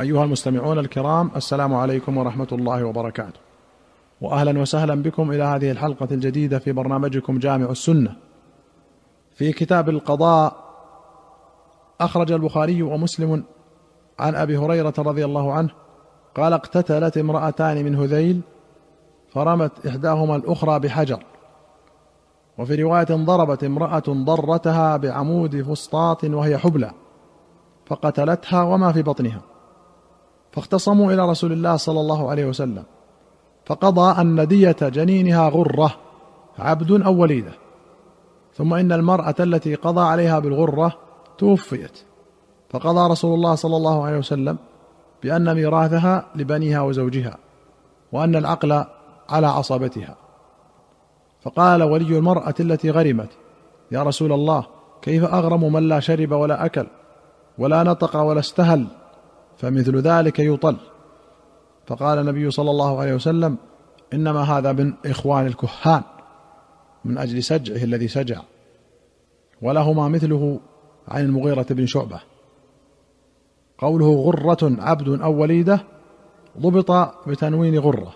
أيها المستمعون الكرام السلام عليكم ورحمة الله وبركاته. وأهلا وسهلا بكم إلى هذه الحلقة الجديدة في برنامجكم جامع السنة. في كتاب القضاء أخرج البخاري ومسلم عن أبي هريرة رضي الله عنه قال اقتتلت امرأتان من هذيل فرمت إحداهما الأخرى بحجر وفي رواية ضربت امرأة ضرتها بعمود فسطاط وهي حبلى فقتلتها وما في بطنها فاختصموا إلى رسول الله صلى الله عليه وسلم. فقضى أن ديه جنينها غرة عبد أو وليدة. ثم إن المرأة التي قضى عليها بالغرة توفيت. فقضى رسول الله صلى الله عليه وسلم بأن ميراثها لبنيها وزوجها وأن العقل على عصبتها. فقال ولي المرأة التي غرمت يا رسول الله كيف أغرم من لا شرب ولا أكل ولا نطق ولا استهل؟ فمثل ذلك يطل. فقال النبي صلى الله عليه وسلم إنما هذا من إخوان الكهان من أجل سجعه الذي سجع. ولهما مثله عن المغيرة بن شعبة. قوله غرة عبد أو وليدة ضبط بتنوين غرة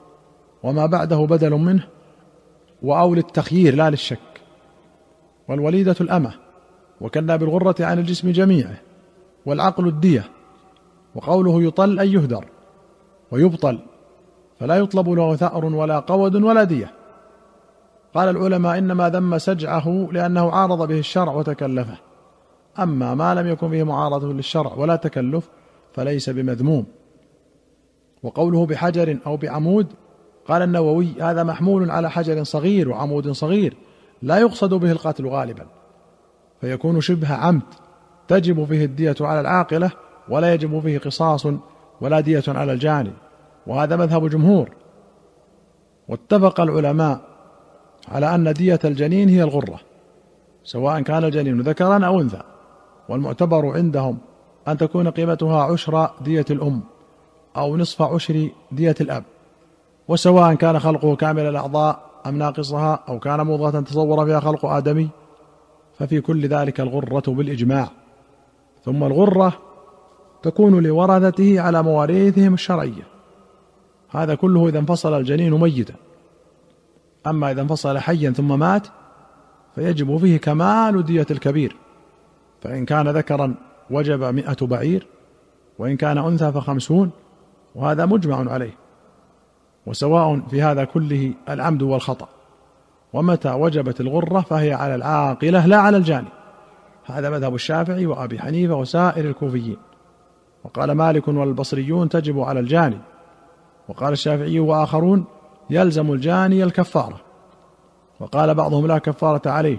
وما بعده بدل منه وأو للتخيير لا للشك. والوليدة الأمة وكنا بالغرة عن الجسم جميعه والعقل الدية. وقوله يطل أي يهدر ويبطل فلا يطلب له ثأر ولا قود ولا دية. قال العلماء إنما ذم سجعه لأنه عارض به الشرع وتكلفه. أما ما لم يكن به معارضة للشرع ولا تكلف فليس بمذموم. وقوله بحجر أو بعمود قال النووي هذا محمول على حجر صغير وعمود صغير لا يقصد به القتل غالبا. فيكون شبه عمد تجب فيه الدية على العاقلة ولا يجب فيه قصاص ولا دية على الجاني وهذا مذهب جمهور. واتفق العلماء على أن دية الجنين هي الغرة سواء كان الجنين ذكرا أو أنثى. والمعتبر عندهم أن تكون قيمتها عشر دية الأم أو نصف عشر دية الأب وسواء كان خلقه كامل الأعضاء أم ناقصها أو كان مضغة تصور فيها خلق آدمي ففي كل ذلك الغرة بالإجماع. ثم الغرة تكون لورثته على مواريثهم الشرعية. هذا كله إذا انفصل الجنين ميتا. أما إذا انفصل حيا ثم مات فيجب فيه كمال دية الكبير. فإن كان ذكرا وجب مئة بعير وإن كان أنثى فخمسون وهذا مجمع عليه. وسواء في هذا كله العمد والخطأ. ومتى وجبت الغرة فهي على العاقلة لا على الجاني. هذا مذهب الشافعي وأبي حنيفة وسائر الكوفيين. وقال مالك والبصريون تجب على الجاني وقال الشافعي وآخرون يلزم الجاني الكفارة وقال بعضهم لا كفارة عليه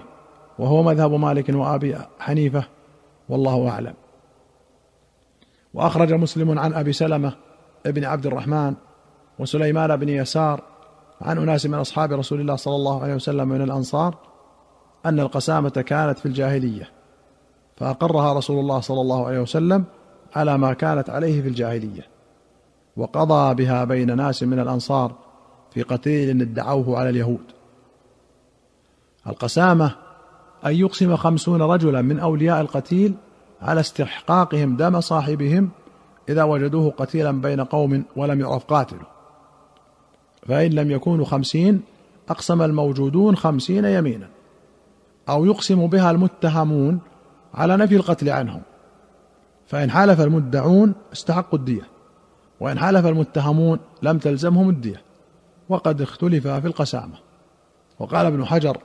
وهو مذهب مالك وأبي حنيفة والله أعلم. وأخرج مسلم عن أبي سلمة ابن عبد الرحمن وسليمان بن يسار عن أناس من أصحاب رسول الله صلى الله عليه وسلم من الأنصار أن القسامة كانت في الجاهلية فأقرها رسول الله صلى الله عليه وسلم على ما كانت عليه في الجاهلية وقضى بها بين ناس من الأنصار في قتيل ادعوه على اليهود. القسامة أن يقسم خمسون رجلا من أولياء القتيل على استحقاقهم دم صاحبهم إذا وجدوه قتيلا بين قوم ولم يعرف قاتله فإن لم يكونوا خمسين أقسم الموجودون خمسين يمينا أو يقسم بها المتهمون على نفي القتل عنهم. فإن حالف المدعون استحقوا الدية وإن حالف المتهمون لم تلزمهم الدية وقد اختلف في القسامة. وقال ابن حجر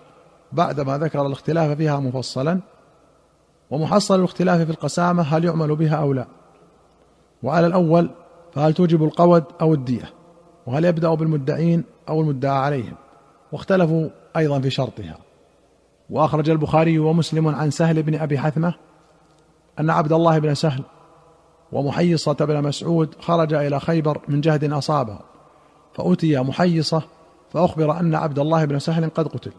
بعدما ذكر الاختلاف فيها مفصلا ومحصل الاختلاف في القسامة هل يعمل بها أو لا؟ وعلى الأول فهل توجب القود أو الدية؟ وهل يبدأ بالمدعين أو المدعى عليهم؟ واختلفوا أيضا في شرطها. وأخرج البخاري ومسلم عن سهل بن أبي حثمة أن عبد الله بن سهل ومحيصة بن مسعود خرج إلى خيبر من جهد أصابه. فأتي محيصة فأخبر أن عبد الله بن سهل قد قتل.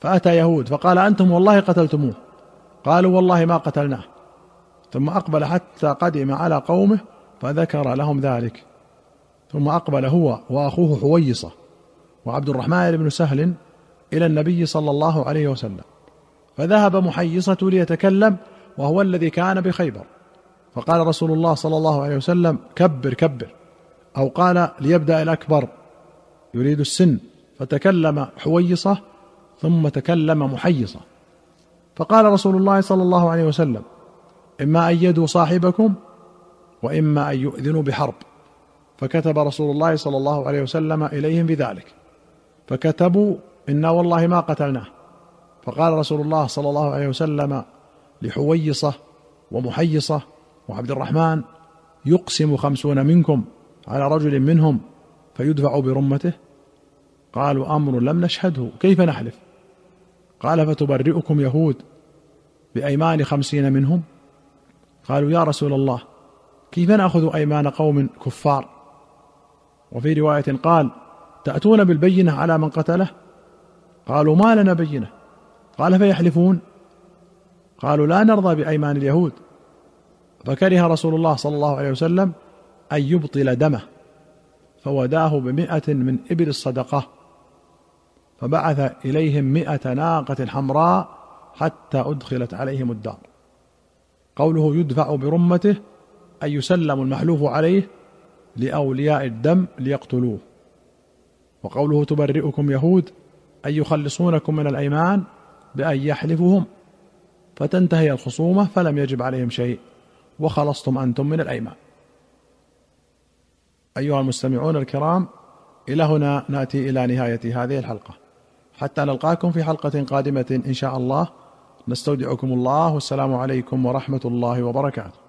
فأتى يهود فقال أنتم والله قتلتموه. قالوا والله ما قتلناه. ثم أقبل حتى قدم على قومه فذكر لهم ذلك. ثم أقبل هو وأخوه حويصة وعبد الرحمن بن سهل إلى النبي صلى الله عليه وسلم. فذهب محيصة ليتكلم وهو الذي كان بخيبر. فقال رسول الله صلى الله عليه وسلم كبر كبر. أو قال ليبدأ الأكبر. يريد السن. فتكلم حويصة ثم تكلم محيصة. فقال رسول الله صلى الله عليه وسلم إما أن يدوا صاحبكم وإما أن يؤذنوا بحرب. فكتب رسول الله صلى الله عليه وسلم إليهم بذلك. فكتبوا إنا والله ما قتلناه. فقال رسول الله صلى الله عليه وسلم لحويصة ومحيصة وعبد الرحمن يقسم خمسون منكم على رجل منهم فيدفع برمته؟ قالوا أمر لم نشهده كيف نحلف؟ قال فتبرئكم يهود بأيمان خمسين منهم؟ قالوا يا رسول الله كيف نأخذ أيمان قوم كفار؟ وفي رواية قال تأتون بالبينة على من قتله؟ قالوا ما لنا بينة؟ قال فيحلفون؟ قالوا لا نرضى بأيمان اليهود. فكره رسول الله صلى الله عليه وسلم أن يبطل دمه فوداه بمائه من إبل الصدقة فبعث إليهم مائه ناقة حمراء حتى أدخلت عليهم الدار. قوله يدفع برمته أن يسلم المحلوف عليه لأولياء الدم ليقتلوه. وقوله تبرئكم يهود أن يخلصونكم من الأيمان بأن يحلفهم. فتنتهي الخصومة فلم يجب عليهم شيء وخلصتم أنتم من الأيمان أيها المستمعون الكرام إلى هنا نأتي إلى نهاية هذه الحلقة. حتى نلقاكم في حلقة قادمة إن شاء الله. نستودعكم الله والسلام عليكم ورحمة الله وبركاته.